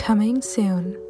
Coming soon.